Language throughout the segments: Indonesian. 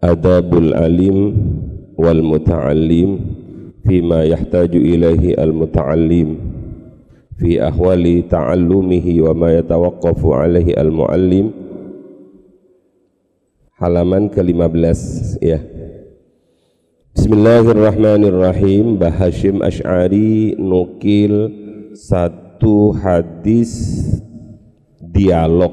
adabul alim wal muta'allim fima yahtaju ilaihi al muta'allim fi ahwali ta'allumihi wa ma yatawaqqafu alaihi al muallim. Halaman ke-15 ya. Bismillahirrahmanirrahim. Bahashim Ash'ari nukil satu hadis dialog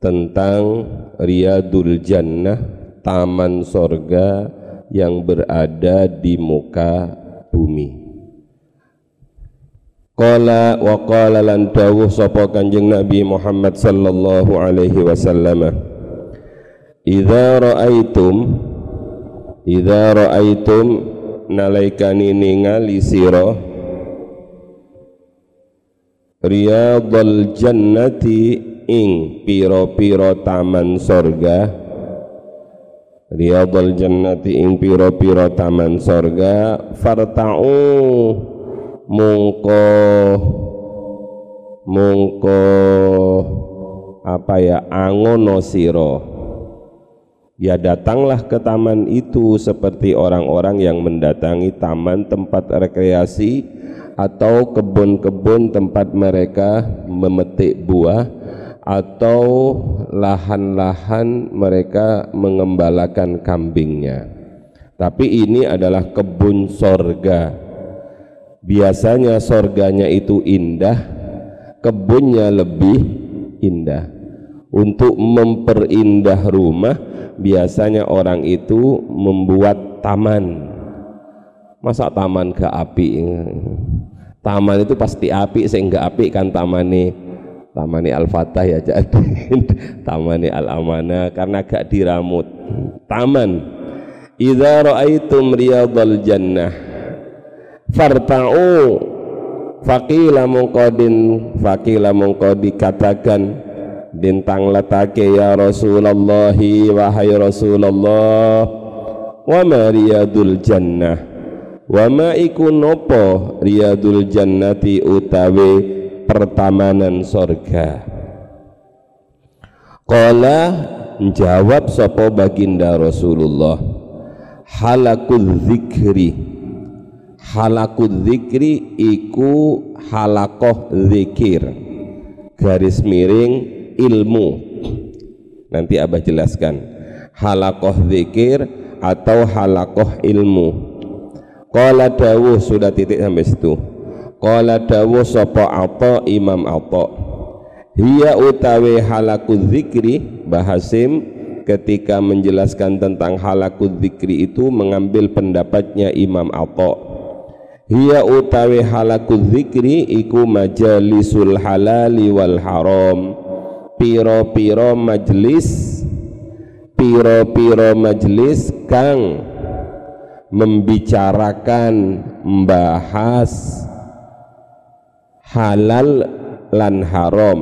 tentang Riyadul Jannah taman sorga yang berada di muka bumi. Qala wa qala lan dawuh sapa Kanjeng Nabi Muhammad sallallahu alaihi wasallam. Idza ra'aitum Idza ra'aitum nalaikani ningali sira Riyadul jannati ing piro-piro taman sorga? Riyadul jannati ing piro-piro taman sorga? Farta'u. Mungko mungko apa ya? Angono siro ya datanglah ke taman itu seperti orang-orang yang mendatangi taman tempat rekreasi atau kebun-kebun tempat mereka memetik buah atau lahan-lahan mereka mengembalakan kambingnya. Tapi ini adalah kebun sorga. Biasanya sorganya itu indah kebunnya lebih indah. Untuk memperindah rumah biasanya orang itu membuat taman. Masa taman ke api taman itu pasti api sehingga api kan taman nih tamani al-fatah ya jadi tamani al-amana karena gak diramut. Taman. Idza raaitum riyadhal jannah farta'u faqila mungkodin faqila mungko dikatakan bintang letake ya Rasulullah wahai Rasulullah wa ma riyadul jannah? Wa ma iku nopo riyadul jannati utawi pertamanan sorga. Qala jawab sopo baginda Rasulullah halakul zikri halakul zikri iku halakoh zikir garis miring ilmu. Nanti abah jelaskan. Halakoh zikir atau halakoh ilmu. Qala dawuh sudah titik sampai situ Qala dawu sapa Atha Imam Atha Hiya utawi halaku zikri Bahasim ketika menjelaskan tentang halaku zikri itu mengambil pendapatnya Imam Atha Hiya utawi halaku zikri iku majalisul halali wal haram. Piro-piro majlis Piro-piro majlis kang membicarakan membahas halal lan haram.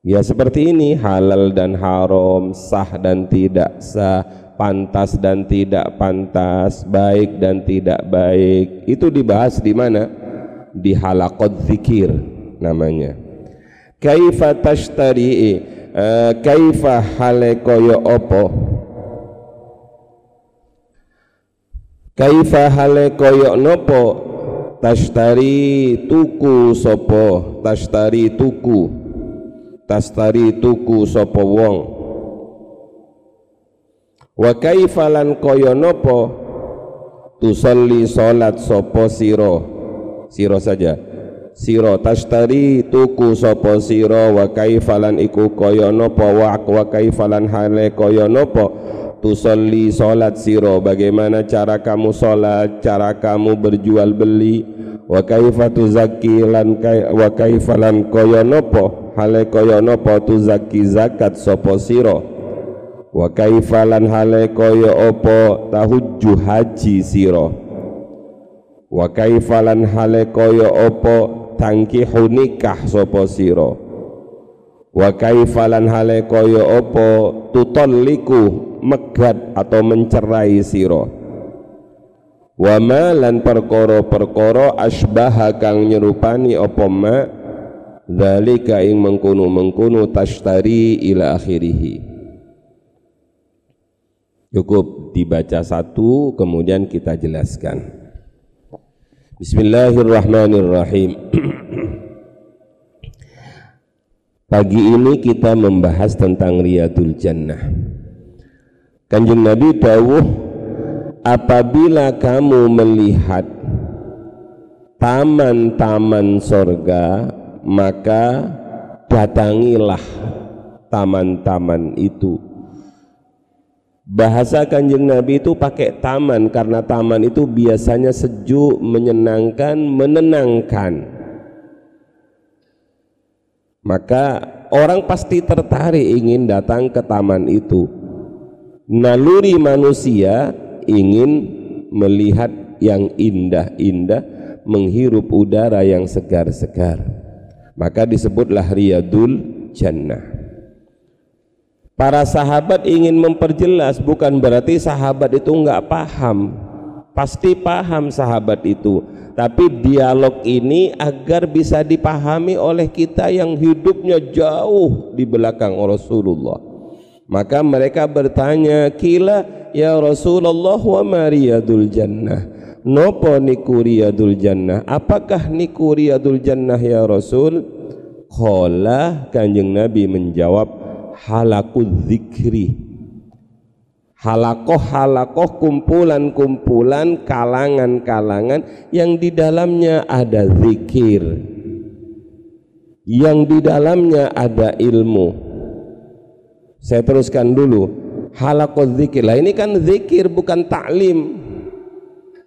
Ya seperti ini halal dan haram sah dan tidak sah pantas dan tidak pantas baik dan tidak baik. Itu dibahas di mana? Di halakot zikir namanya. Kaifa tashtari uh, kaifa hale koyo opo? Kaifa hale koyo nopo tashtari tuku sopo tashtari tuku. Tashtari tuku sopo wong. Wa kaifalan kaya napa tusalli salat sopo siro. Siro saja. Siro tashtari tuku sopo siro. Wa kaifalan iku kaya napa wa wa kaifalan hale kaya napa tusalli salat siro. Bagaimana cara kamu salat cara kamu berjual beli? Wa kaifa tuzakki lan wa kaifa lan hale kaya napa tuzakki zakat sapa sira wa kaifalan hale kaya apa tahujju haji sira wa kaifalan hale kaya apa tangkihu nikah sapa sira wa kaifalan hale kaya apa tutalliku megat atau mencerai sira wa ma lan perkara-perkara asbaha kang nyerupani apa ma dzalika ing mengkono-mengkono tashtari ila akhirih Cukup dibaca satu kemudian kita jelaskan. Bismillahirrahmanirrahim. Pagi ini kita membahas tentang Riyadul Jannah. Kanjeng Nabi dawuh apabila kamu melihat taman-taman sorga maka datangilah taman-taman itu Bahasa kanjeng Nabi itu pakai taman karena taman itu biasanya sejuk, menyenangkan, menenangkan. Maka orang pasti tertarik ingin datang ke taman itu. Naluri manusia ingin melihat yang indah-indah, menghirup udara yang segar-segar. Maka disebutlah riyadul jannah. Para sahabat ingin memperjelas bukan berarti sahabat itu enggak paham. Pasti paham sahabat itu. Tapi dialog ini agar bisa dipahami oleh kita yang hidupnya jauh di belakang Rasulullah. Maka mereka bertanya, "Kila ya Rasulullah wa mariyadul jannah?" Nopo niku riyadul jannah? Apakah niku riyadul jannah ya Rasul? Qala Kanjeng Nabi menjawab, halaku zikri halakoh-halakoh kumpulan-kumpulan kalangan-kalangan yang di dalamnya ada zikir. Yang di dalamnya ada ilmu. Saya teruskan dulu. Halakoh zikir. Lah ini kan zikir bukan taklim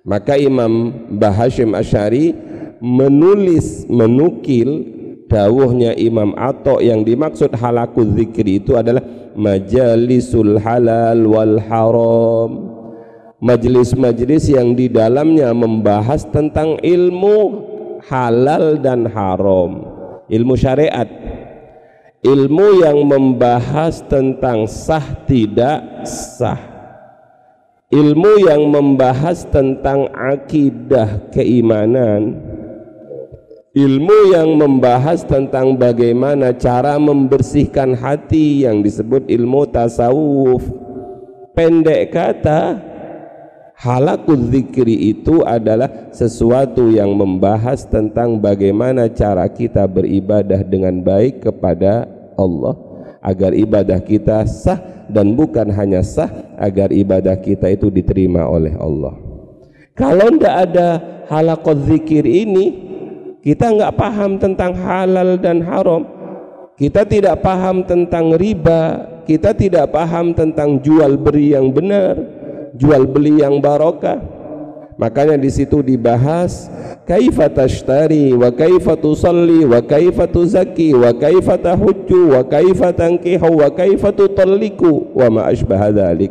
maka Imam Bahashim Asyari menulis menukil dawuhnya Imam Atta yang dimaksud halaku zikri itu adalah majalisul halal wal haram. Majlis-majlis yang di dalamnya membahas tentang ilmu halal dan haram. Ilmu syariat. Ilmu yang membahas tentang sah tidak sah. Ilmu yang membahas tentang akidah keimanan ilmu yang membahas tentang bagaimana cara membersihkan hati yang disebut ilmu tasawuf. Pendek kata halakul zikri itu adalah sesuatu yang membahas tentang bagaimana cara kita beribadah dengan baik kepada Allah. Agar ibadah kita sah dan bukan hanya sah agar ibadah kita itu diterima oleh Allah. Kalau tidak ada halakul zikir ini kita nggak paham tentang halal dan haram. Kita tidak paham tentang riba. Kita tidak paham tentang jual beli yang benar jual beli yang barokah. Makanya di situ dibahas kaifa tashtari wa kaifa tusalli wa kaifa tuzakki wa kaifa tahujju wa kaifa tankihu wa kaifa tutalliku wa ma asbaha dzalik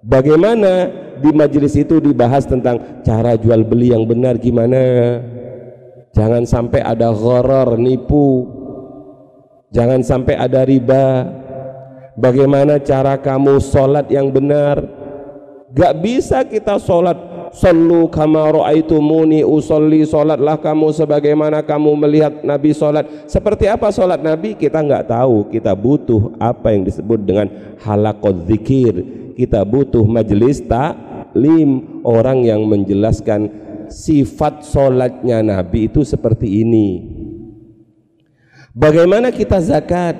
bagaimana di majelis itu dibahas tentang cara jual beli yang benar gimana Jangan sampai ada gharar, nipu. Jangan sampai ada riba. Bagaimana cara kamu sholat yang benar? Gak bisa kita sholat Sallu kama ra'aitumuni usolli Sholatlah kamu sebagaimana kamu melihat Nabi sholat Seperti apa sholat Nabi? Kita nggak tahu Kita butuh apa yang disebut dengan halakot zikir Kita butuh majelis taklim Orang yang menjelaskan sifat solatnya Nabi itu seperti ini. Bagaimana kita zakat?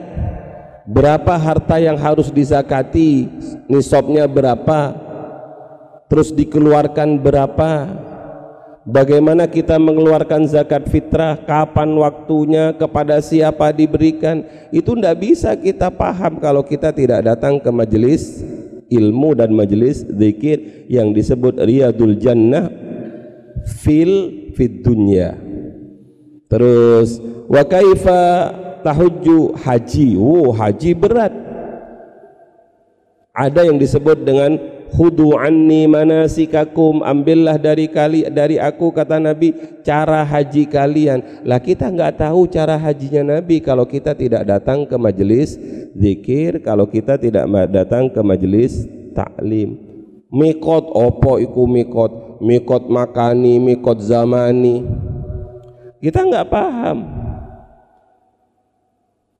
Berapa harta yang harus dizakati? Nisabnya berapa? Terus dikeluarkan berapa? Bagaimana kita mengeluarkan zakat fitrah? Kapan waktunya? Kepada siapa diberikan? Itu tidak bisa kita paham kalau kita tidak datang ke majelis ilmu dan majelis zikir yang disebut riyadul jannah fil fid dunya. Terus wa kaifa tahujju haji? Oh haji berat. Ada yang disebut dengan khudu anni manasikakum ambillah dari kali dari aku kata Nabi cara haji kalian. Lah kita nggak tahu cara hajinya Nabi. Kalau kita tidak datang ke majelis zikir kalau kita tidak datang ke majelis taklim mikot opo iku mikot mikot makani mikot zamani kita nggak paham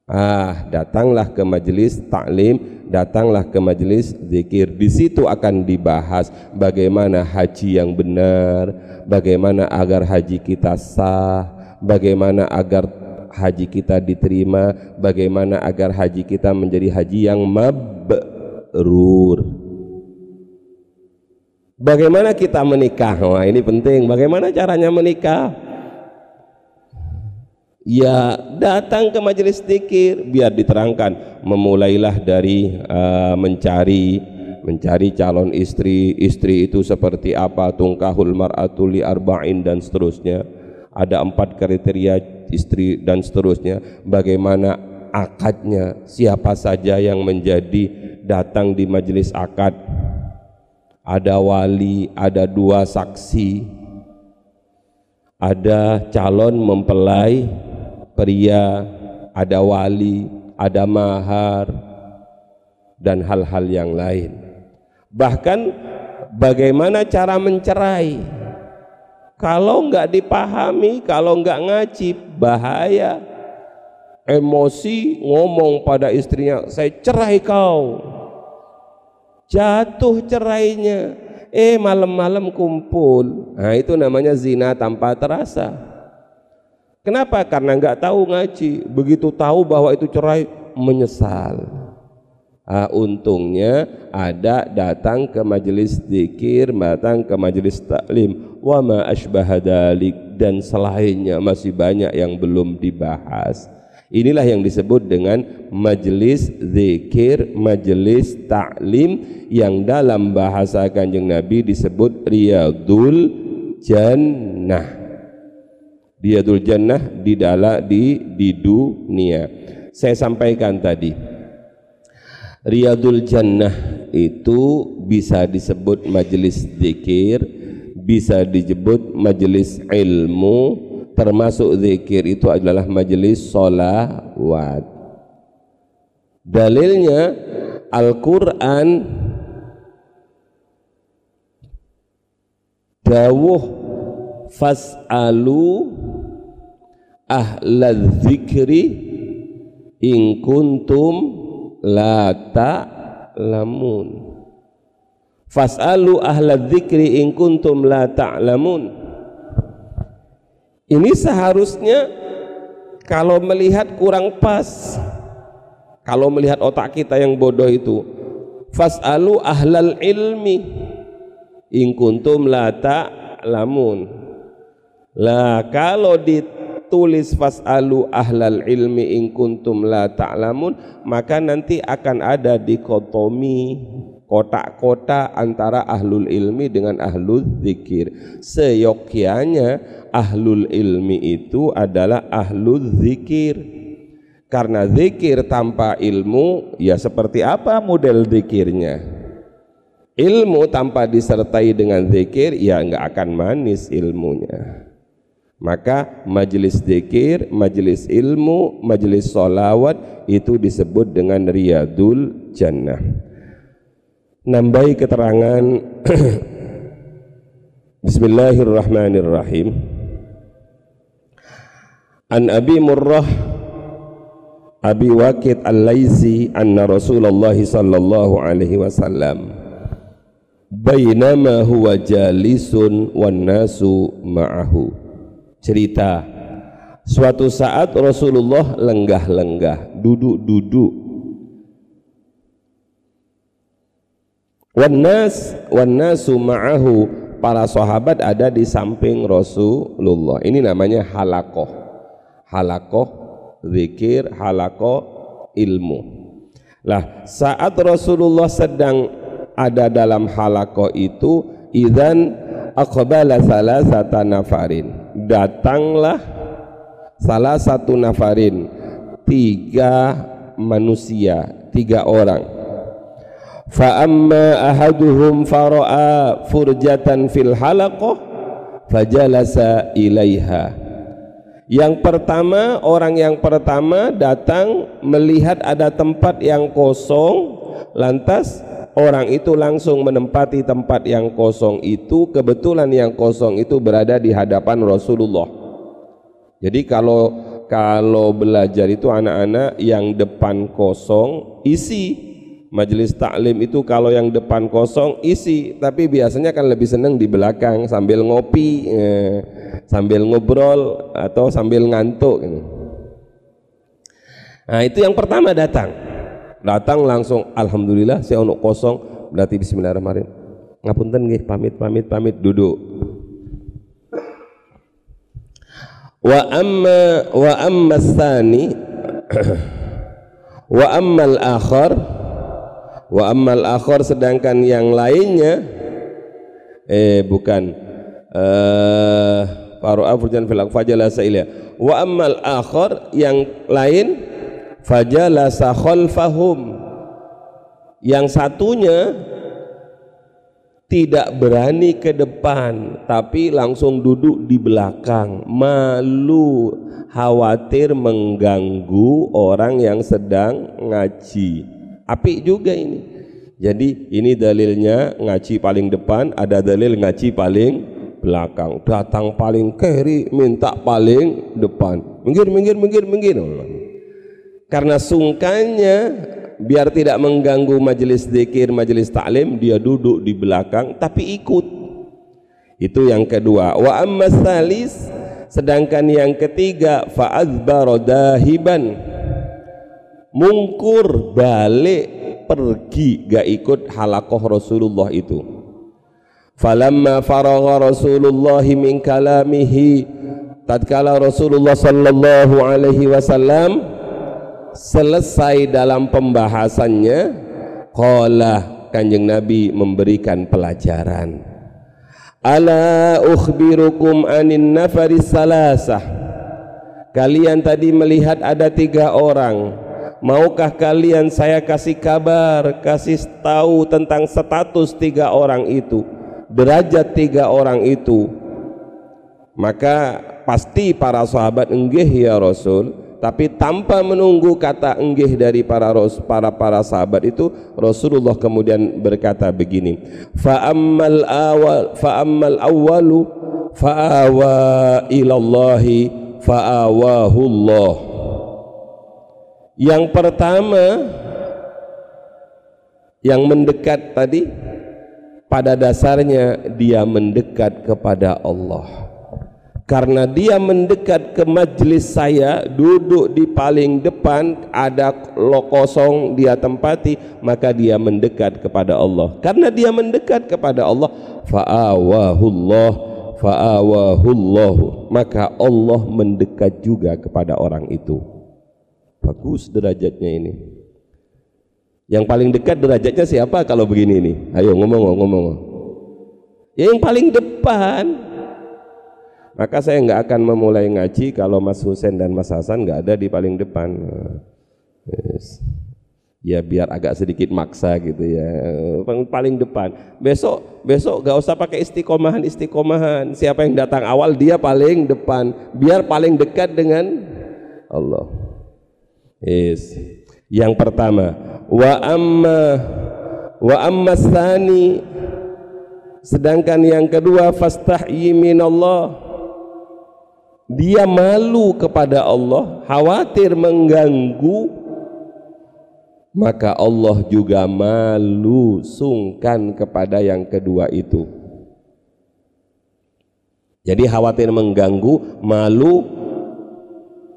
ah datanglah ke majelis taklim datanglah ke majelis zikir. Di situ akan dibahas bagaimana haji yang benar, bagaimana agar haji kita sah, bagaimana agar haji kita diterima, bagaimana agar haji kita menjadi haji yang mabrur. Bagaimana kita menikah? Wah, ini penting. Bagaimana caranya menikah? ya datang ke majelis zikir biar diterangkan. Memulailah dari uh, mencari mencari calon istri. Istri itu seperti apa? Tungkahul mar'atu li arba'in dan seterusnya. Ada empat kriteria istri dan seterusnya. Bagaimana akadnya? Siapa saja yang menjadi datang di majelis akad ada wali ada dua saksi ada calon mempelai pria, ada wali, ada mahar, dan hal-hal yang lain. Bahkan bagaimana cara mencerai? Kalau nggak dipahami, kalau nggak ngaji, bahaya. Emosi ngomong pada istrinya, saya cerai kau. Jatuh cerainya. Eh malam-malam kumpul. Nah itu namanya zina tanpa terasa. Kenapa? Karena nggak tahu ngaji. Begitu tahu bahwa itu cerai, menyesal. Ah, untungnya ada datang ke majelis zikir, datang ke majelis taklim, wa ma asbahadalik dan selainnya masih banyak yang belum dibahas. Inilah yang disebut dengan majelis zikir, majelis taklim yang dalam bahasa Kanjeng Nabi disebut riyadul jannah Riyadul Jannah di dalam di di dunia. Saya sampaikan tadi. Riyadul Jannah itu bisa disebut majelis zikir, bisa disebut majelis ilmu, termasuk zikir itu adalah majelis solawat. Dalilnya Al-Quran dawuh fas'alu ahlal zikri in kuntum la ta'lamun fas'alu ahlal zikri in kuntum la ta'lamun ini seharusnya kalau melihat kurang pas. Kalau melihat otak kita yang bodoh itu fas'alu ahlal ilmi in kuntum la ta'lamun. Lah kalau di tulis fasalu ahlal ilmi in kuntum la ta'lamun maka nanti akan ada dikotomi kotak-kotak antara ahlul ilmi dengan ahlul zikir. Seyogyanya ahlul ilmi itu adalah ahlul zikir. Karena zikir tanpa ilmu ya seperti apa model zikirnya? Ilmu tanpa disertai dengan zikir ya nggak akan manis ilmunya. Maka majelis zikir, majelis ilmu, majelis solawat itu disebut dengan riyadul jannah. Nambahi keterangan Bismillahirrahmanirrahim. An Abi Murrah Abi Waqid Al-Laisi anna Rasulullah sallallahu alaihi wasallam bainama huwa jalisun wan nasu ma'ahu cerita suatu saat Rasulullah lenggah-lenggah duduk-duduk wannas wannasu ma'ahu. Para sahabat ada di samping Rasulullah. Ini namanya halakoh. Halakoh zikir halakoh ilmu. Lah saat Rasulullah sedang ada dalam halakoh itu idan aqbala salasata nafarin. Datanglah salah satu nafarin. Tiga manusia tiga orang fa amma ahaduhum fara'a furjatan fil halaqah fajalasa ilaiha. Yang pertama orang yang pertama datang melihat ada tempat yang kosong lantas orang itu langsung menempati tempat yang kosong itu kebetulan yang kosong itu berada di hadapan Rasulullah. Jadi kalau kalau belajar itu anak-anak yang depan kosong isi majelis taklim itu kalau yang depan kosong isi tapi biasanya kan lebih senang di belakang sambil ngopi eh, sambil ngobrol atau sambil ngantuk gitu. nah itu yang pertama datang. Datang langsung alhamdulillah saya untuk kosong. Berarti bismillahirrahmanirrahim. Ngapunten nggih? Pamit pamit pamit duduk. Wa amma wa amma tsani wa al-akhar wa ammal akhar sedangkan yang lainnya eh bukan. Eh faru afurjan fil fajala sailia wa ammal akhar yang lain fajala khalfahum yang satunya tidak berani ke depan tapi langsung duduk di belakang. Malu khawatir mengganggu orang yang sedang ngaji Api juga ini. Jadi ini dalilnya ngaji paling depan, ada dalil ngaji paling belakang. Datang paling kiri, minta paling depan. Minggir, minggir, minggir, minggir. Karena sungkannya biar tidak mengganggu majelis zikir, majelis taklim, dia duduk di belakang tapi ikut. Itu yang kedua. Wa amma salis sedangkan yang ketiga fa'adzbara dahiban mungkur balik pergi gak ikut halakoh Rasulullah itu. Falamma faragha Rasulullah min kalamihi tatkala Rasulullah sallallahu alaihi wasallam selesai dalam pembahasannya qala kanjeng Nabi memberikan pelajaran. Ala ukhbirukum anin nafaris salasah. Kalian tadi melihat ada tiga orang Maukah kalian saya kasih kabar, kasih tahu tentang status tiga orang itu, derajat tiga orang itu? Maka pasti para sahabat enggih ya Rasul, tapi tanpa menunggu kata enggih dari para para para sahabat itu Rasulullah kemudian berkata begini fa ammal awal fa ammal awwalu fa awa ilallahi fa Allah yang pertama yang mendekat tadi pada dasarnya dia mendekat kepada Allah. Karena dia mendekat ke majlis saya, duduk di paling depan, ada lo kosong dia tempati, maka dia mendekat kepada Allah. Karena dia mendekat kepada Allah, fa'awahullah, fa'awahullah, maka Allah mendekat juga kepada orang itu bagus derajatnya ini. Yang paling dekat derajatnya siapa kalau begini ini ayo ngomong ngomong ya yang paling depan. Maka saya nggak akan memulai ngaji kalau Mas Husen dan Mas Hasan nggak ada di paling depan. Yes. ya biar agak sedikit maksa gitu ya. Paling depan. Besok besok gak usah pakai istiqomahan istiqomahan. Siapa yang datang awal dia paling depan. Biar paling dekat dengan Allah Yes. Yang pertama, wa amma wa amma tsani sedangkan yang kedua fastahyi minallah dia malu kepada Allah, khawatir mengganggu maka Allah juga malu sungkan kepada yang kedua itu. Jadi khawatir mengganggu, malu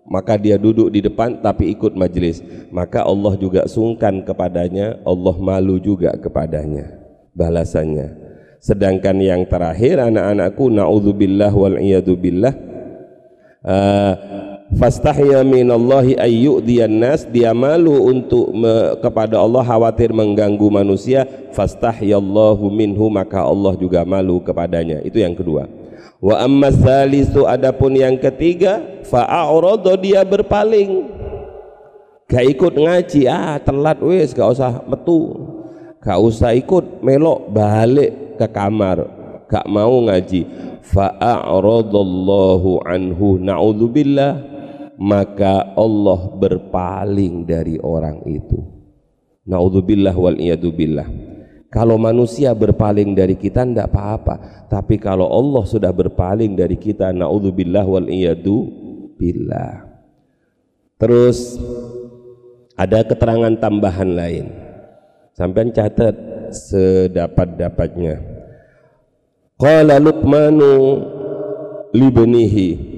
maka dia duduk di depan tapi ikut majelis maka Allah juga sungkan kepadanya Allah malu juga kepadanya balasannya. Sedangkan yang terakhir anak-anakku naudzubillah wal billah uh, fastahya minallahi ayyudiyan nas dia malu untuk me, kepada Allah khawatir mengganggu manusia fastahyallahu minhu maka Allah juga malu kepadanya. Itu yang kedua Wa amma salisu adapun yang ketiga fa'arada dia berpaling. Gak ikut ngaji, ah telat wis gak usah metu. gak usah ikut melok balik ke kamar. Gak mau ngaji. Fa'aradallahu anhu na'udzubillah. Maka Allah berpaling dari orang itu. Na'udzubillah wal billah kalau manusia berpaling dari kita tidak apa-apa. Tapi kalau Allah sudah berpaling dari kita na'udzubillah wal billah. Terus ada keterangan tambahan lain. Sampai catat sedapat-dapatnya. Qala luqmanu libnihi.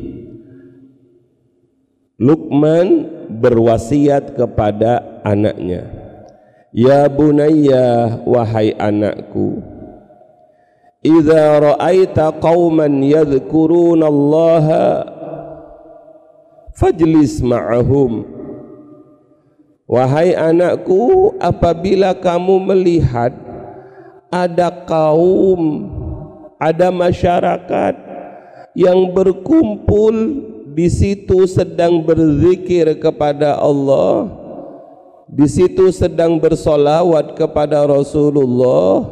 Luqman berwasiat kepada anaknya Ya bunayya wahai anakku Idza ra'aita qauman yadhkuruna Allah fajlis ma'ahum. Wahai anakku, apabila kamu melihat ada kaum, ada masyarakat yang berkumpul di situ sedang berzikir kepada Allah, di situ sedang bersolawat kepada Rasulullah,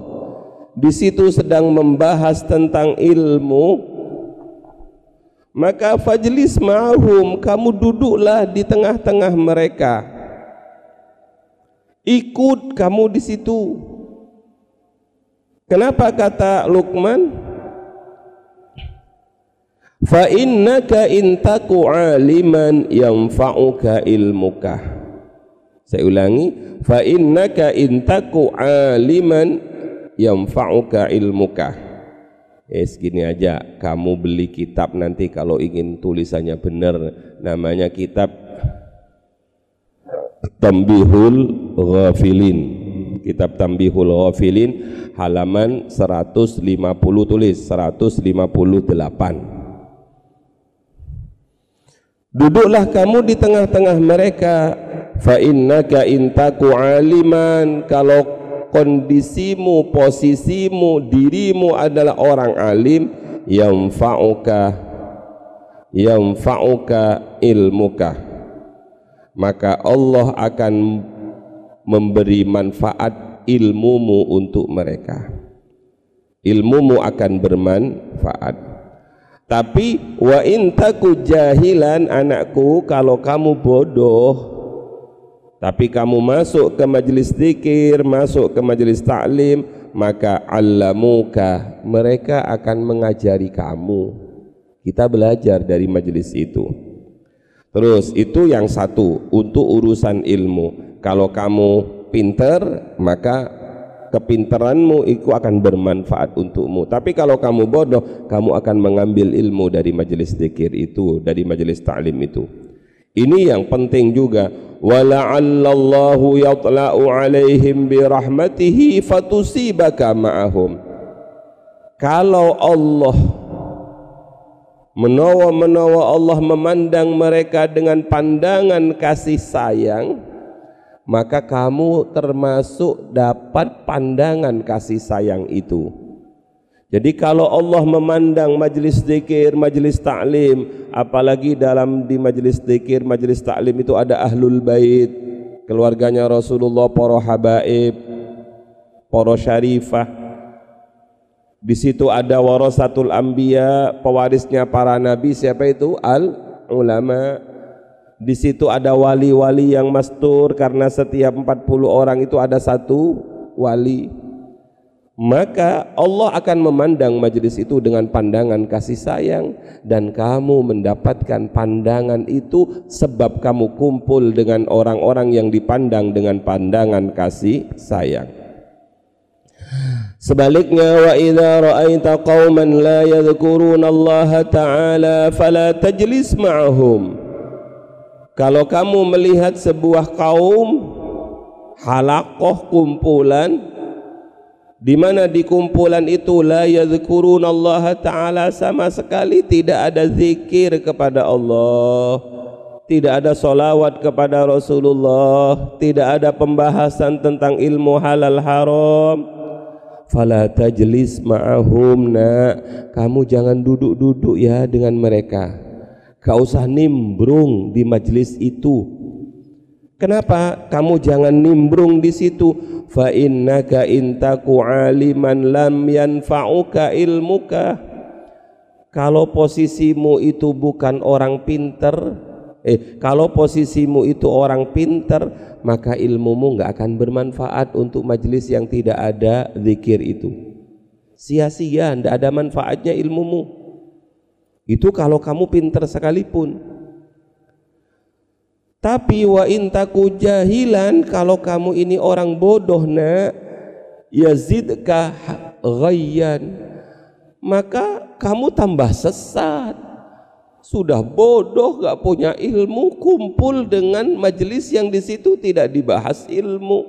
di situ sedang membahas tentang ilmu, maka fajlis ma'hum, kamu duduklah di tengah-tengah mereka. Ikut kamu di situ. Kenapa kata Luqman? Fa innaka intaku aliman yanfa'uka ilmuka saya ulangi fa innaka intaku aliman yanfa'uka ilmuka. Eh segini aja. Kamu beli kitab nanti kalau ingin tulisannya benar. Namanya kitab Tambihul Ghafilin. Kitab Tambihul Ghafilin halaman 150 tulis 158 Duduklah kamu di tengah-tengah mereka fa innaka intaku aliman. Kalau kondisimu posisimu dirimu adalah orang alim yang fa'uka yang fa'uka ilmuka. Maka Allah akan memberi manfaat ilmumu untuk mereka. Ilmumu akan bermanfaat. Tapi wa intaku jahilan anakku kalau kamu bodoh tapi kamu masuk ke majelis zikir masuk ke majelis taklim maka allamuka mereka akan mengajari kamu kita belajar dari majelis itu Terus itu yang satu untuk urusan ilmu. Kalau kamu pinter maka kepinteranmu itu akan bermanfaat untukmu. Tapi kalau kamu bodoh, kamu akan mengambil ilmu dari majelis zikir itu, dari majelis ta'lim itu. Ini yang penting juga. Wala'allallahu yatla'u alaihim birahmatihi fatusibaka ma'ahum. Kalau Allah menawa-menawa Allah memandang mereka dengan pandangan kasih sayang maka kamu termasuk dapat pandangan kasih sayang itu jadi kalau Allah memandang majlis zikir, majlis taklim, apalagi dalam di majlis zikir, majlis taklim itu ada ahlul bait, keluarganya Rasulullah, para habaib, para syarifah, di situ ada warasatul anbiya, pewarisnya para nabi siapa itu? Al ulama. Di situ ada wali-wali yang mastur karena setiap 40 orang itu ada satu wali. Maka Allah akan memandang majelis itu dengan pandangan kasih sayang dan kamu mendapatkan pandangan itu sebab kamu kumpul dengan orang-orang yang dipandang dengan pandangan kasih sayang. Sebaliknya wa idza ra'aita qauman la yadhkuruna Allah taala fala tajlis ma'ahum. Kalau kamu melihat sebuah kaum halakoh kumpulan di mana di kumpulan itu la yadhkuruna Allah taala sama sekali tidak ada zikir kepada Allah. Tidak ada solawat kepada Rasulullah. Tidak ada pembahasan tentang ilmu halal haram. Fala tajlis ma'ahum nak. Kamu jangan duduk-duduk ya dengan mereka. Kau usah nimbrung di majlis itu. Kenapa? Kamu jangan nimbrung di situ fa innaka intaku aliman lam yanfa'uka ilmuka. Kalau posisimu itu bukan orang pinter eh kalau posisimu itu orang pinter maka ilmumu nggak akan bermanfaat untuk majelis yang tidak ada zikir itu. Sia-sia tidak ada manfaatnya ilmumu. Itu kalau kamu pinter sekalipun tapi wa intaku jahilan kalau kamu ini orang bodoh nak yazidka ghayyan. Maka kamu tambah sesat. Sudah bodoh gak punya ilmu kumpul dengan majelis yang di situ tidak dibahas ilmu.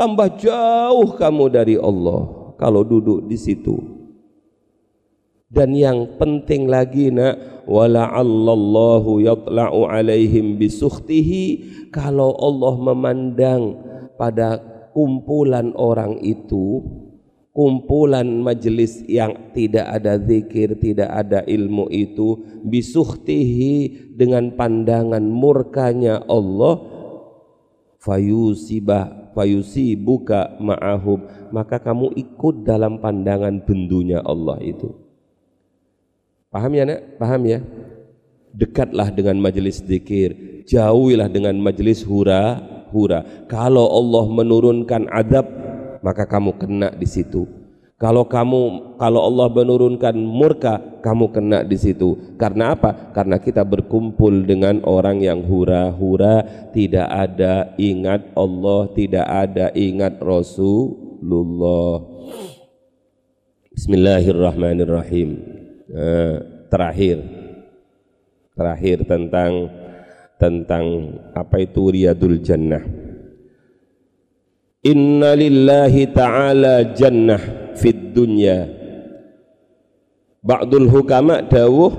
Tambah jauh kamu dari Allah kalau duduk di situ dan yang penting lagi nak wala'allallahu yatla'u alaihim bisukhtihi. Kalau Allah memandang pada kumpulan orang itu kumpulan majelis yang tidak ada zikir, tidak ada ilmu itu bisukhtihi dengan pandangan murkanya Allah fayusibah fayusibuka ma'ahum. Maka kamu ikut dalam pandangan bendunya Allah itu Paham ya nak? Paham ya? Dekatlah dengan majelis zikir, jauhilah dengan majelis hura hura. Kalau Allah menurunkan adab, maka kamu kena di situ. Kalau kamu kalau Allah menurunkan murka, kamu kena di situ. Karena apa? Karena kita berkumpul dengan orang yang hura-hura, tidak ada ingat Allah, tidak ada ingat Rasulullah. Bismillahirrahmanirrahim. Eh, terakhir. Terakhir tentang tentang apa itu riyadul jannah. Inna lillahi ta'ala jannah fid dunya. Ba'dul hukama dawuh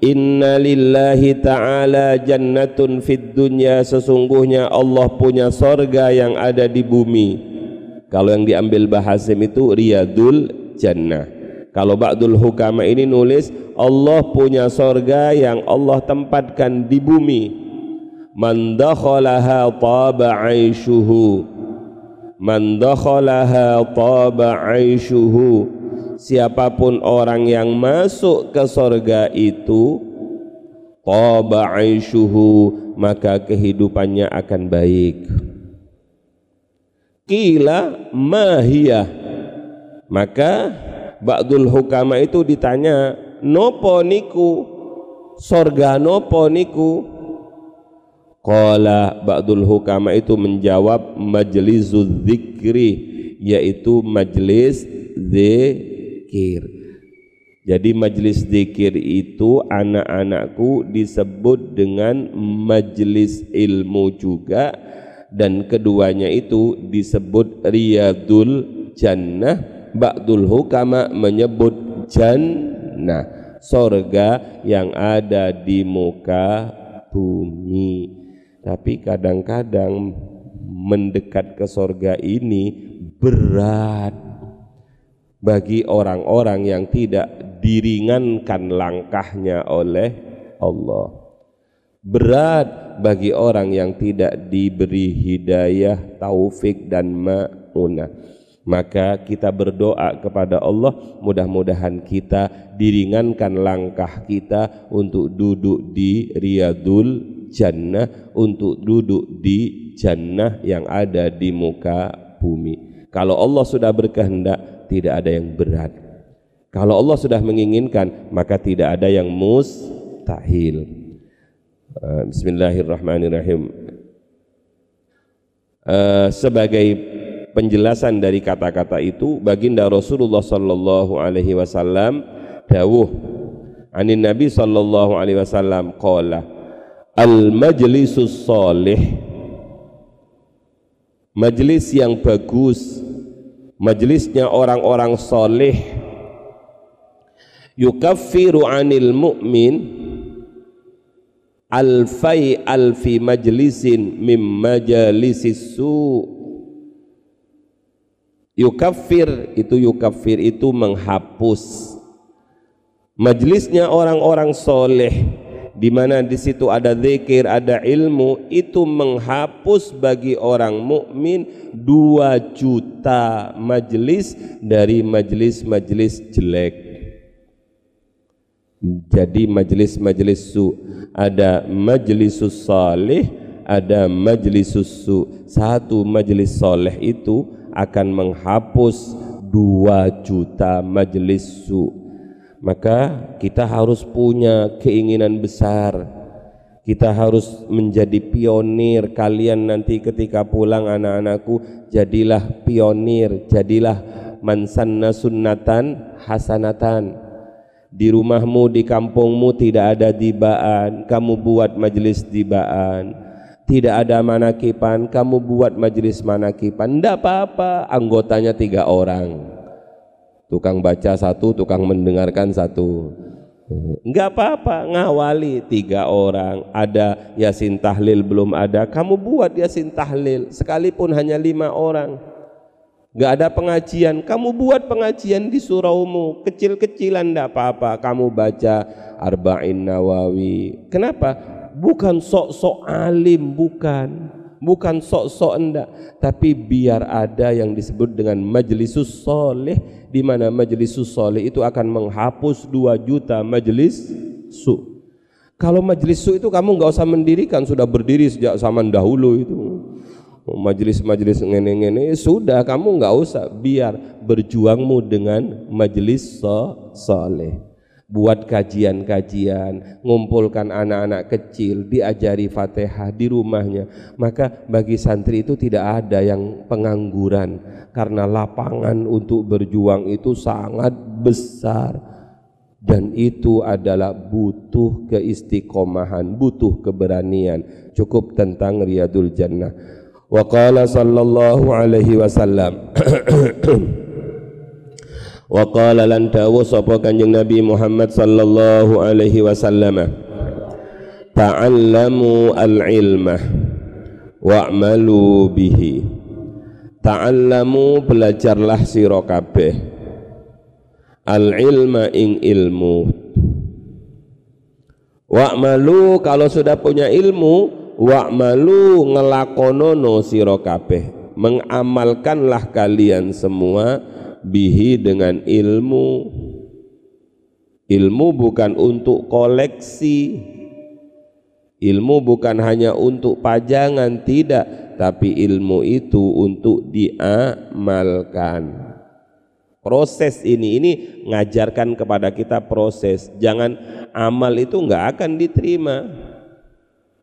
inna lillahi ta'ala jannatun fid dunya. Sesungguhnya Allah punya sorga yang ada di bumi. Kalau yang diambil bahasim itu riyadul jannah kalau Ba'dul Hukama ini nulis Allah punya sorga yang Allah tempatkan di bumi. Man dakhalaha taba aishuhu. Man dakhalaha taba. Siapa pun orang yang masuk ke sorga itu taba aishuhu maka kehidupannya akan baik. Kila mahiyah maka Ba'dul hukama itu ditanya nopo niku? Sorga nopo niku? Qala ba'dul hukama itu menjawab majlis zikri yaitu majlis zikir. Jadi majlis zikir itu anak-anakku disebut dengan majlis ilmu juga dan keduanya itu disebut riyadul jannah Ba'dul hukama menyebut jannah sorga yang ada di muka bumi. Tapi kadang-kadang mendekat ke sorga ini berat bagi orang-orang yang tidak diringankan langkahnya oleh Allah. Berat bagi orang yang tidak diberi hidayah taufik dan ma'unah maka kita berdoa kepada Allah mudah-mudahan kita diringankan langkah kita untuk duduk di riyadul jannah untuk duduk di jannah yang ada di muka bumi. Kalau Allah sudah berkehendak tidak ada yang berat. Kalau Allah sudah menginginkan maka tidak ada yang mustahil. Uh, Bismillahirrahmanirrahim. Uh, sebagai penjelasan dari kata-kata itu baginda Rasulullah sallallahu alaihi wasallam dawuh anin Nabi sallallahu alaihi wasallam qala al majlisus salih. Majlis yang bagus majlisnya orang-orang soleh yukaffiru anil mu'min alfai alfi majlisin mim majalisis su' Yukafir itu yukafir itu menghapus majlisnya orang-orang soleh di mana di situ ada zikir, ada ilmu, itu menghapus bagi orang mukmin dua juta majelis dari majelis-majelis jelek. Jadi majelis-majelis su ada majelisus salih, ada majelisus su. Satu majelis soleh itu akan menghapus dua juta majelis su. Maka kita harus punya keinginan besar. Kita harus menjadi pionir kalian nanti ketika pulang anak-anakku. Jadilah pionir jadilah mansanna sunnatan hasanatan. Di rumahmu di kampungmu tidak ada dibaan. Kamu buat majelis dibaan tidak ada manakipan kamu buat majelis manakipan tidak apa-apa anggotanya tiga orang tukang baca satu, tukang mendengarkan satu. Enggak apa-apa, ngawali tiga orang. Ada yasin tahlil belum ada, kamu buat yasin tahlil. Sekalipun hanya lima orang. Enggak ada pengajian, kamu buat pengajian di suraumu. Kecil-kecilan enggak apa-apa, kamu baca Arba'in Nawawi. Kenapa? Bukan sok-sok alim, bukan. Bukan sok-sok enggak tapi biar ada yang disebut dengan majlisus soleh di mana majlisus soleh itu akan menghapus dua juta majelis su. Kalau majelis su itu kamu nggak usah mendirikan sudah berdiri sejak zaman dahulu itu. Majelis-majelis ngene-ngene sudah. Kamu nggak usah. Biar berjuangmu dengan majelis so soleh buat kajian-kajian, ngumpulkan anak-anak kecil, diajari Fatihah di rumahnya. Maka bagi santri itu tidak ada yang pengangguran karena lapangan untuk berjuang itu sangat besar dan itu adalah butuh keistiqomahan, butuh keberanian. Cukup tentang Riyadul Jannah. Wa qala sallallahu alaihi wasallam wa qala lan dawu sapa kanjeng Nabi Muhammad sallallahu alaihi wasallam. Ta'allamu al-ilma wa'malu bihi. Ta'allamu belajarlah sira kabeh. Al-ilma ing ilmu. Wa'malu kalau sudah punya ilmu wa'malu ngelakonono sira kabeh. Mengamalkanlah kalian semua bihi dengan ilmu. Ilmu bukan untuk koleksi. Ilmu bukan hanya untuk pajangan tidak. Tapi ilmu itu untuk diamalkan. Proses ini ini ngajarkan kepada kita proses. Jangan amal itu enggak akan diterima.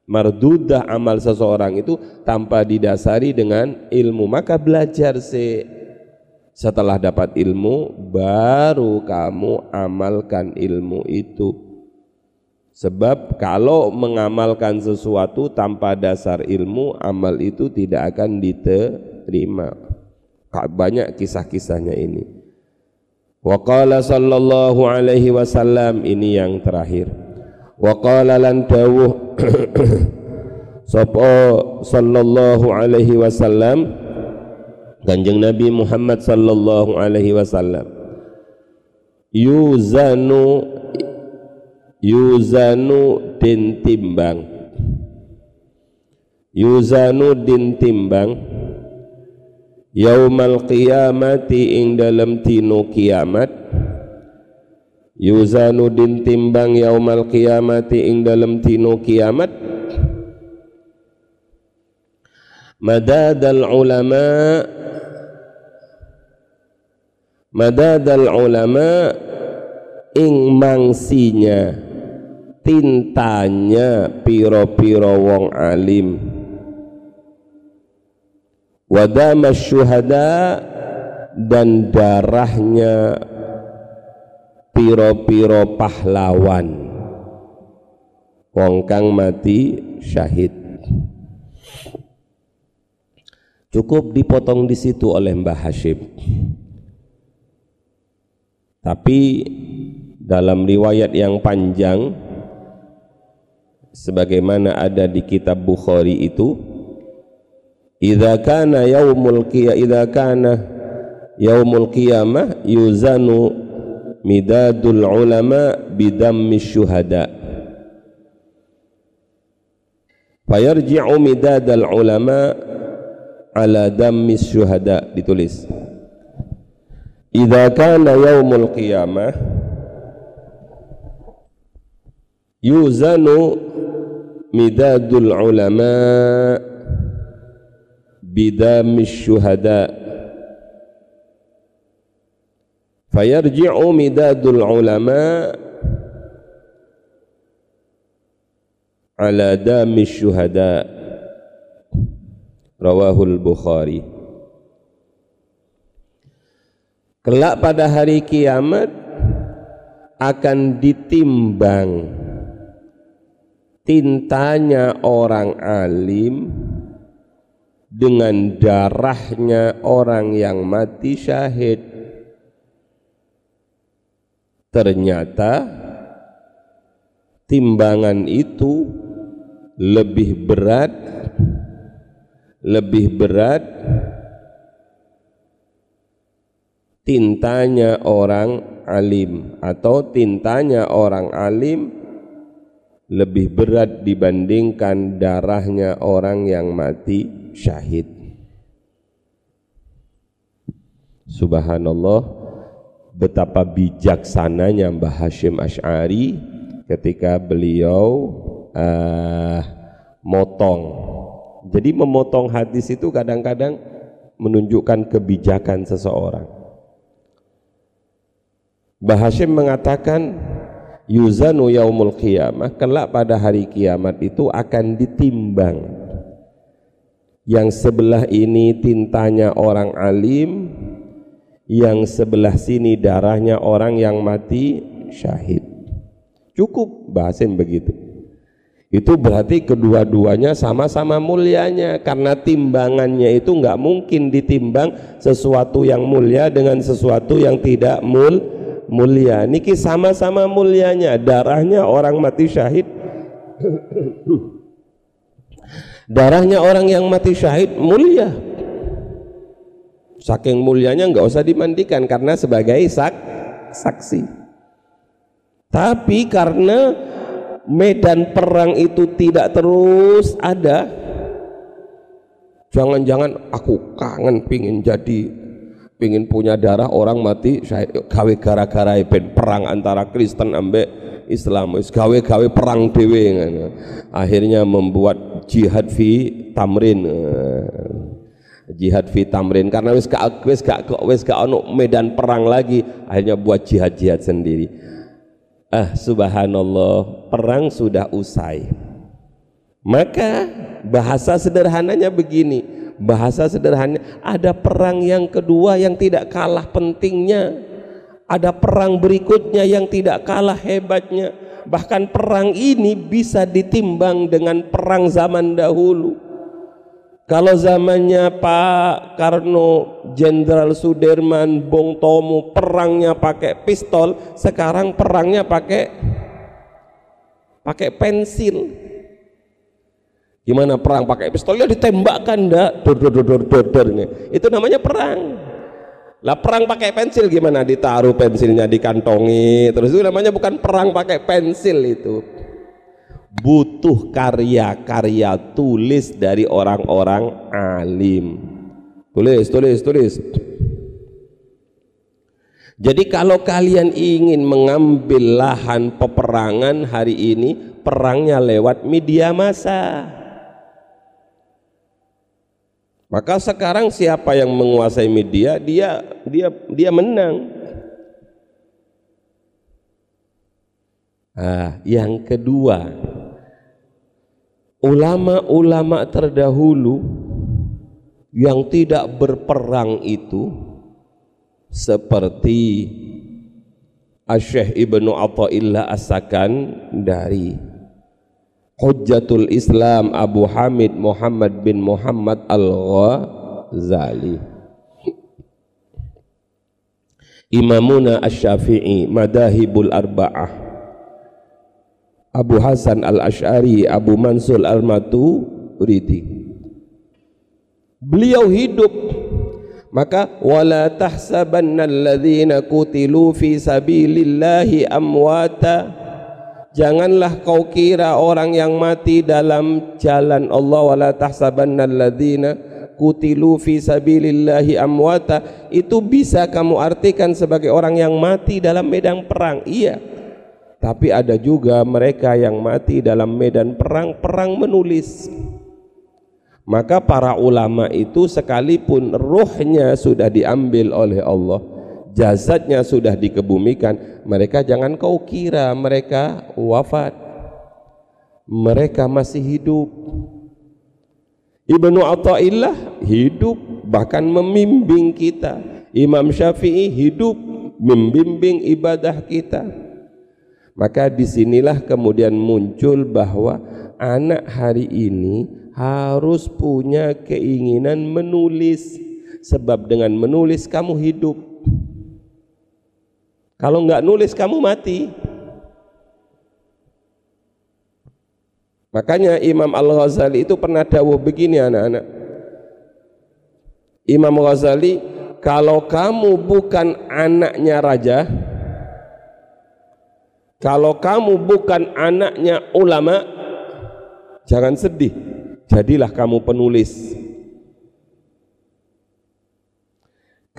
Mardudah amal seseorang itu tanpa didasari dengan ilmu. Maka belajar sih setelah dapat ilmu, baru kamu amalkan ilmu itu. Sebab kalau mengamalkan sesuatu tanpa dasar ilmu, amal itu tidak akan diterima. Banyak kisah-kisahnya ini. Wa qala sallallahu alaihi wasallam ini yang terakhir. Wa qala lan dawuh sapa sallallahu alaihi wasallam Kanjeng Nabi Muhammad sallallahu alaihi wasallam. Yuzanu yuzanu din timbang. Yuzanu din timbang. Yaumal qiyamati ing dalam tino kiamat. Yuzanu din timbang yaumal qiyamati ing dalam tino kiamat. Madadal ulama madadal ulama ing mangsinya tintanya piro-piro wong alim. Wadama syuhada dan darahnya piro-piro pahlawan. Wong kang mati syahid. Cukup dipotong di situ oleh Mbah Hashim tapi dalam riwayat yang panjang sebagaimana ada di kitab Bukhari itu idza kana yaumul qiyamah idza kana yaumul qiyamah yuzanu midadul ulama bidammi syuhada. Fayarji'u midadal ulama ala dammis syuhada ditulis idza kana yaumul qiyamah yuzanu midadul ulama bidamis syuhada fayarji'u midadul ulama ala damis syuhada rawahul bukhari kelak pada hari kiamat akan ditimbang tintanya orang alim dengan darahnya orang yang mati syahid. Ternyata timbangan itu lebih berat lebih berat tintanya orang alim atau tintanya orang alim lebih berat dibandingkan darahnya orang yang mati syahid. Subhanallah betapa bijaksananya Mbah Hashim Ash'ari ketika beliau uh, motong. Jadi memotong hadis itu kadang-kadang menunjukkan kebijakan seseorang Mbah Hashim mengatakan yuzanu yaumul qiyamah kelak pada hari kiamat itu akan ditimbang. Yang sebelah ini tintanya orang alim yang sebelah sini darahnya orang yang mati syahid. Cukup bahasin begitu. Itu berarti kedua-duanya sama-sama mulianya karena timbangannya itu nggak mungkin ditimbang sesuatu yang mulia dengan sesuatu yang tidak mul mulia. Niki sama-sama mulianya. Darahnya orang mati syahid. Darahnya orang yang mati syahid mulia. Saking mulianya nggak usah dimandikan karena sebagai sak saksi. Tapi karena medan perang itu tidak terus ada jangan-jangan aku kangen pingin jadi pingin punya darah orang mati gawe gara-gara ben perang antara Kristen ambek Islam. Wis gawe-gawe perang dewe akhirnya membuat jihad fi tamrin. Jihad fi tamrin. Karena wis gak wis gak wis gak ono medan perang lagi akhirnya buat jihad-jihad sendiri. Ah subhanallah perang sudah usai. Maka bahasa sederhananya begini bahasa sederhananya ada perang yang kedua yang tidak kalah pentingnya. Ada perang berikutnya yang tidak kalah hebatnya. Bahkan perang ini bisa ditimbang dengan perang zaman dahulu. Kalau zamannya Pak Karno, Jenderal Sudirman, Bung Tomo perangnya pakai pistol, sekarang perangnya pakai pakai pensil. Gimana perang pakai pistol? Ya ditembakkan ndak? Dor dor dor dor dor Itu namanya perang. Lah perang pakai pensil gimana? Ditaruh pensilnya dikantongi. Terus itu namanya bukan perang pakai pensil itu butuh karya-karya tulis dari orang-orang alim tulis tulis tulis jadi kalau kalian ingin mengambil lahan peperangan hari ini perangnya lewat media massa maka sekarang siapa yang menguasai media dia dia dia menang. Ah, yang kedua, ulama-ulama terdahulu yang tidak berperang itu seperti Asyikh Ibnu Athaillah As-Sakan dari Hujjatul Islam Abu Hamid Muhammad bin Muhammad Al-Ghazali. Imamuna Asy-Syafi'i Madahibul Arba'ah. Abu Hasan Al-Ash'ari Abu Mansur Al-Maturidi. Beliau hidup. Maka wala tahsabanna alladhina kutilu fi sabilillahi amwata Janganlah kau kira orang yang mati dalam jalan Allah wala tahsabanna alladzina kutilu fi sabilillahi amwata itu bisa kamu artikan sebagai orang yang mati dalam medan perang. Iya. Tapi ada juga mereka yang mati dalam medan perang, perang menulis. Maka para ulama itu sekalipun ruhnya sudah diambil oleh Allah, jasadnya sudah dikebumikan, mereka jangan kau kira mereka wafat. Mereka masih hidup. Ibnu Atta'illah hidup bahkan membimbing kita. Imam Syafi'i hidup membimbing ibadah kita. Maka di sinilah kemudian muncul bahwa anak hari ini harus punya keinginan menulis sebab dengan menulis kamu hidup kalau nggak nulis kamu mati. Makanya Imam Al-Ghazali itu pernah dawuh begini anak-anak. Imam Ghazali kalau kamu bukan anaknya raja kalau kamu bukan anaknya ulama jangan sedih. Jadilah kamu penulis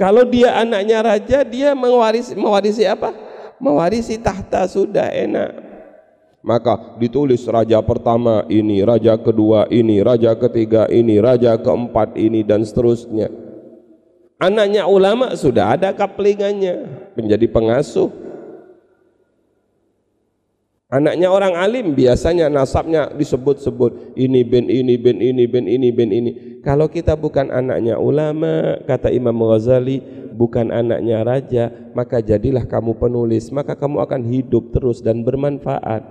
kalau dia anaknya raja dia mewarisi mewarisi apa? Mewarisi tahta sudah enak. Maka ditulis raja pertama ini, raja kedua ini, raja ketiga ini, raja keempat ini dan seterusnya. Anaknya ulama sudah ada kaplingannya. Menjadi pengasuh Anaknya orang alim biasanya nasabnya disebut-sebut ini bin ini bin ini bin ini bin ini. Kalau kita bukan anaknya ulama, kata Imam Ghazali, bukan anaknya raja, maka jadilah kamu penulis, maka kamu akan hidup terus dan bermanfaat.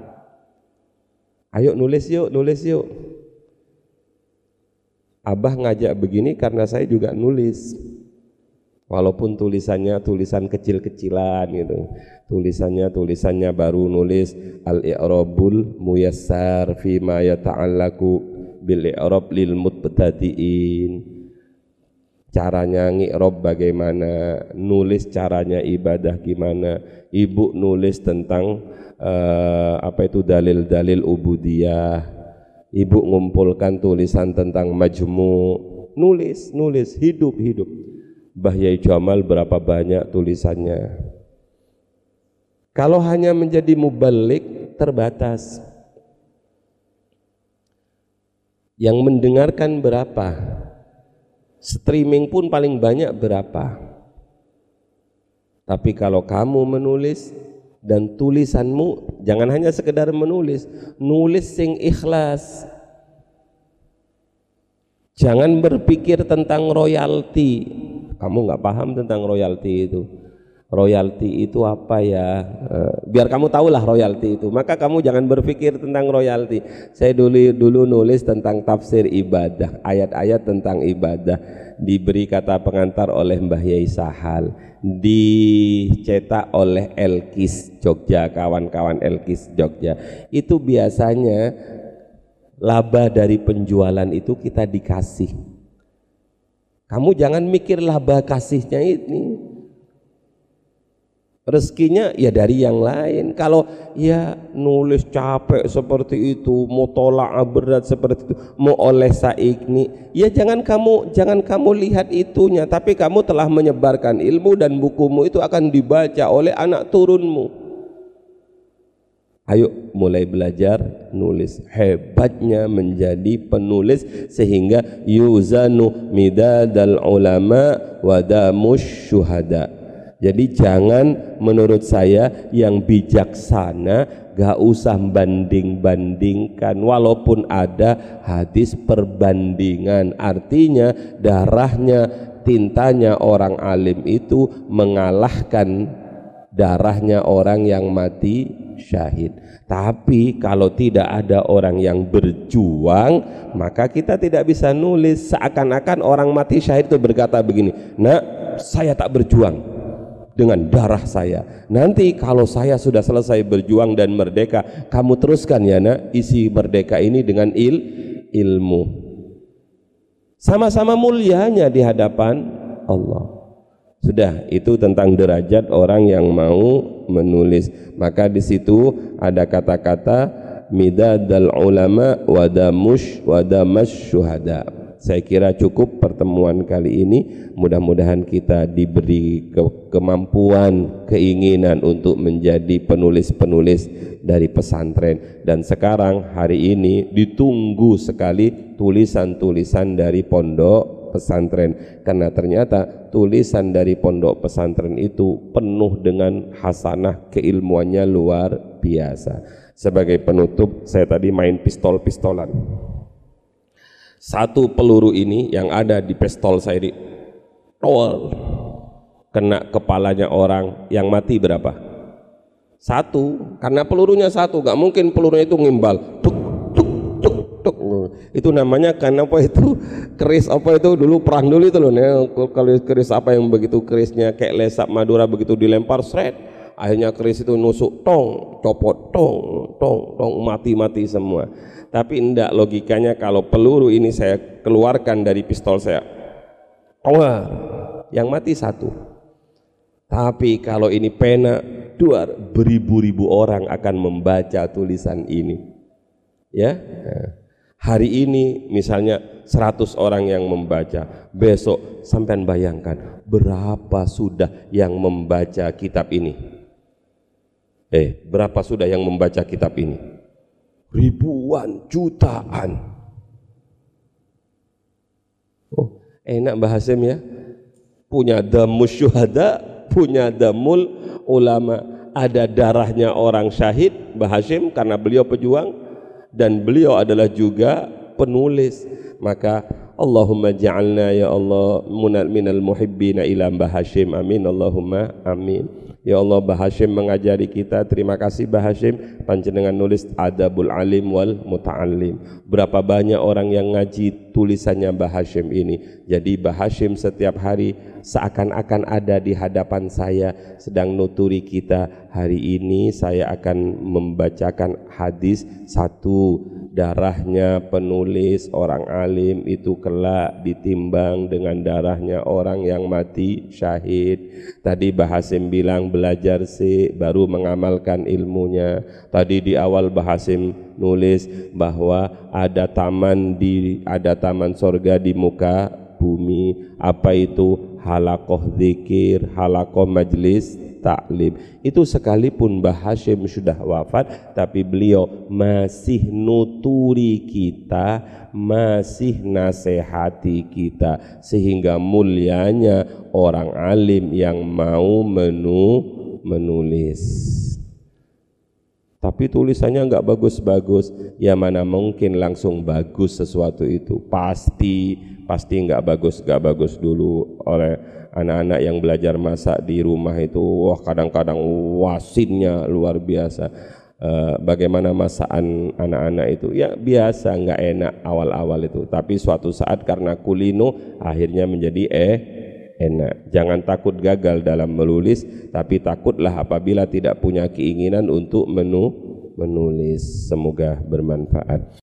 Ayo nulis yuk, nulis yuk. Abah ngajak begini karena saya juga nulis walaupun tulisannya tulisan kecil-kecilan gitu. Tulisannya tulisannya baru nulis al-i'rabul muyassar fi ma yata'allaku bil i'rab lil mutbadiin caranya ngi'rab bagaimana? Nulis caranya ibadah gimana? Ibu nulis tentang uh, apa itu dalil-dalil ubudiyah. Ibu ngumpulkan tulisan tentang majmu. Nulis nulis hidup hidup Bahyai Jamal berapa banyak tulisannya? Kalau hanya menjadi mubalik terbatas. Yang mendengarkan berapa? Streaming pun paling banyak berapa? Tapi kalau kamu menulis dan tulisanmu jangan hanya sekedar menulis nulis sing ikhlas. Jangan berpikir tentang royalti kamu nggak paham tentang royalti itu. Royalti itu apa ya? Eh, biar kamu tahulah royalti itu. Maka kamu jangan berpikir tentang royalti. Saya dulu dulu nulis tentang tafsir ibadah ayat-ayat tentang ibadah. Diberi kata pengantar oleh Mbah Yai Sahal. Dicetak oleh Elkis Jogja kawan-kawan Elkis Jogja. Itu biasanya laba dari penjualan itu kita dikasih kamu jangan mikir laba kasihnya ini. Rezekinya ya dari yang lain. Kalau ya nulis capek seperti itu, mau tolak berat seperti itu, mau oleh saikni, ya jangan kamu jangan kamu lihat itunya, tapi kamu telah menyebarkan ilmu dan bukumu itu akan dibaca oleh anak turunmu. Ayo mulai belajar nulis. Hebatnya menjadi penulis sehingga yuzanu midadal ulama wadamush syuhada. Jadi jangan menurut saya yang bijaksana gak usah banding-bandingkan walaupun ada hadis perbandingan artinya darahnya tintanya orang alim itu mengalahkan darahnya orang yang mati syahid. Tapi kalau tidak ada orang yang berjuang, maka kita tidak bisa nulis seakan-akan orang mati syahid itu berkata begini, "Nak, saya tak berjuang dengan darah saya. Nanti kalau saya sudah selesai berjuang dan merdeka, kamu teruskan ya, Nak, isi merdeka ini dengan il ilmu." Sama-sama mulianya di hadapan Allah. Sudah, itu tentang derajat orang yang mau menulis. Maka di situ ada kata-kata midadal ulama wadamush wadamas syuhada. Saya kira cukup pertemuan kali ini. Mudah-mudahan kita diberi ke kemampuan, keinginan untuk menjadi penulis-penulis dari pesantren. Dan sekarang hari ini ditunggu sekali tulisan-tulisan dari pondok pesantren. Karena ternyata tulisan dari pondok pesantren itu penuh dengan hasanah keilmuannya luar biasa. Sebagai penutup saya tadi main pistol-pistolan. Satu peluru ini yang ada di pistol saya ini tol kena kepalanya orang yang mati berapa? Satu. Karena pelurunya satu gak mungkin pelurunya itu ngimbal. Tuk tuk itu namanya kan apa itu? Keris apa itu? Dulu perang dulu itu loh ya. kalau keris apa yang begitu kerisnya kayak lesap Madura begitu dilempar seret akhirnya keris itu nusuk tong copot tong tong tong mati-mati semua. Tapi enggak logikanya kalau peluru ini saya keluarkan dari pistol saya. Wah yang mati satu. Tapi kalau ini pena dua beribu-ribu orang akan membaca tulisan ini. Ya hari ini misalnya 100 orang yang membaca. Besok sampai bayangkan berapa sudah yang membaca kitab ini? Eh berapa sudah yang membaca kitab ini? Ribuan jutaan. Oh enak bahasem ya. Punya damus syuhada punya damul ulama. Ada darahnya orang syahid Bahasim karena beliau pejuang dan beliau adalah juga penulis. Maka Allahumma ja'alna ya Allah minal muhibbina ila Mbah Hashim. Amin. Allahumma amin Ya Allah Mbah Hashim mengajari kita. Terima kasih Mbah Hashim. Panjenengan nulis adabul alim wal muta'alim berapa banyak orang yang ngaji tulisannya Mbah Hashim ini. Jadi Mbah Hashim setiap hari seakan-akan ada di hadapan saya sedang nuturi kita. Hari ini saya akan membacakan hadis satu darahnya penulis orang alim itu kelak ditimbang dengan darahnya orang yang mati syahid. Tadi Bahasim bilang belajar sih baru mengamalkan ilmunya. Tadi di awal Bahasim nulis bahwa ada taman di ada taman sorga di muka bumi. Apa itu? Halakoh zikir halakoh majlis taklim itu sekalipun Mbah Hashim sudah wafat tapi beliau masih nuturi kita masih nasehati kita sehingga mulianya orang alim yang mau menu menulis. Tapi tulisannya nggak bagus-bagus. Ya mana mungkin langsung bagus sesuatu itu? Pasti pasti nggak bagus nggak bagus dulu oleh anak-anak yang belajar masak di rumah itu wah kadang-kadang wasinnya luar biasa. Uh, bagaimana masakan anak-anak itu? Ya biasa nggak enak awal-awal itu. Tapi suatu saat karena kulino akhirnya menjadi eh enak. Jangan takut gagal dalam menulis tapi takutlah apabila tidak punya keinginan untuk menu menulis. Semoga bermanfaat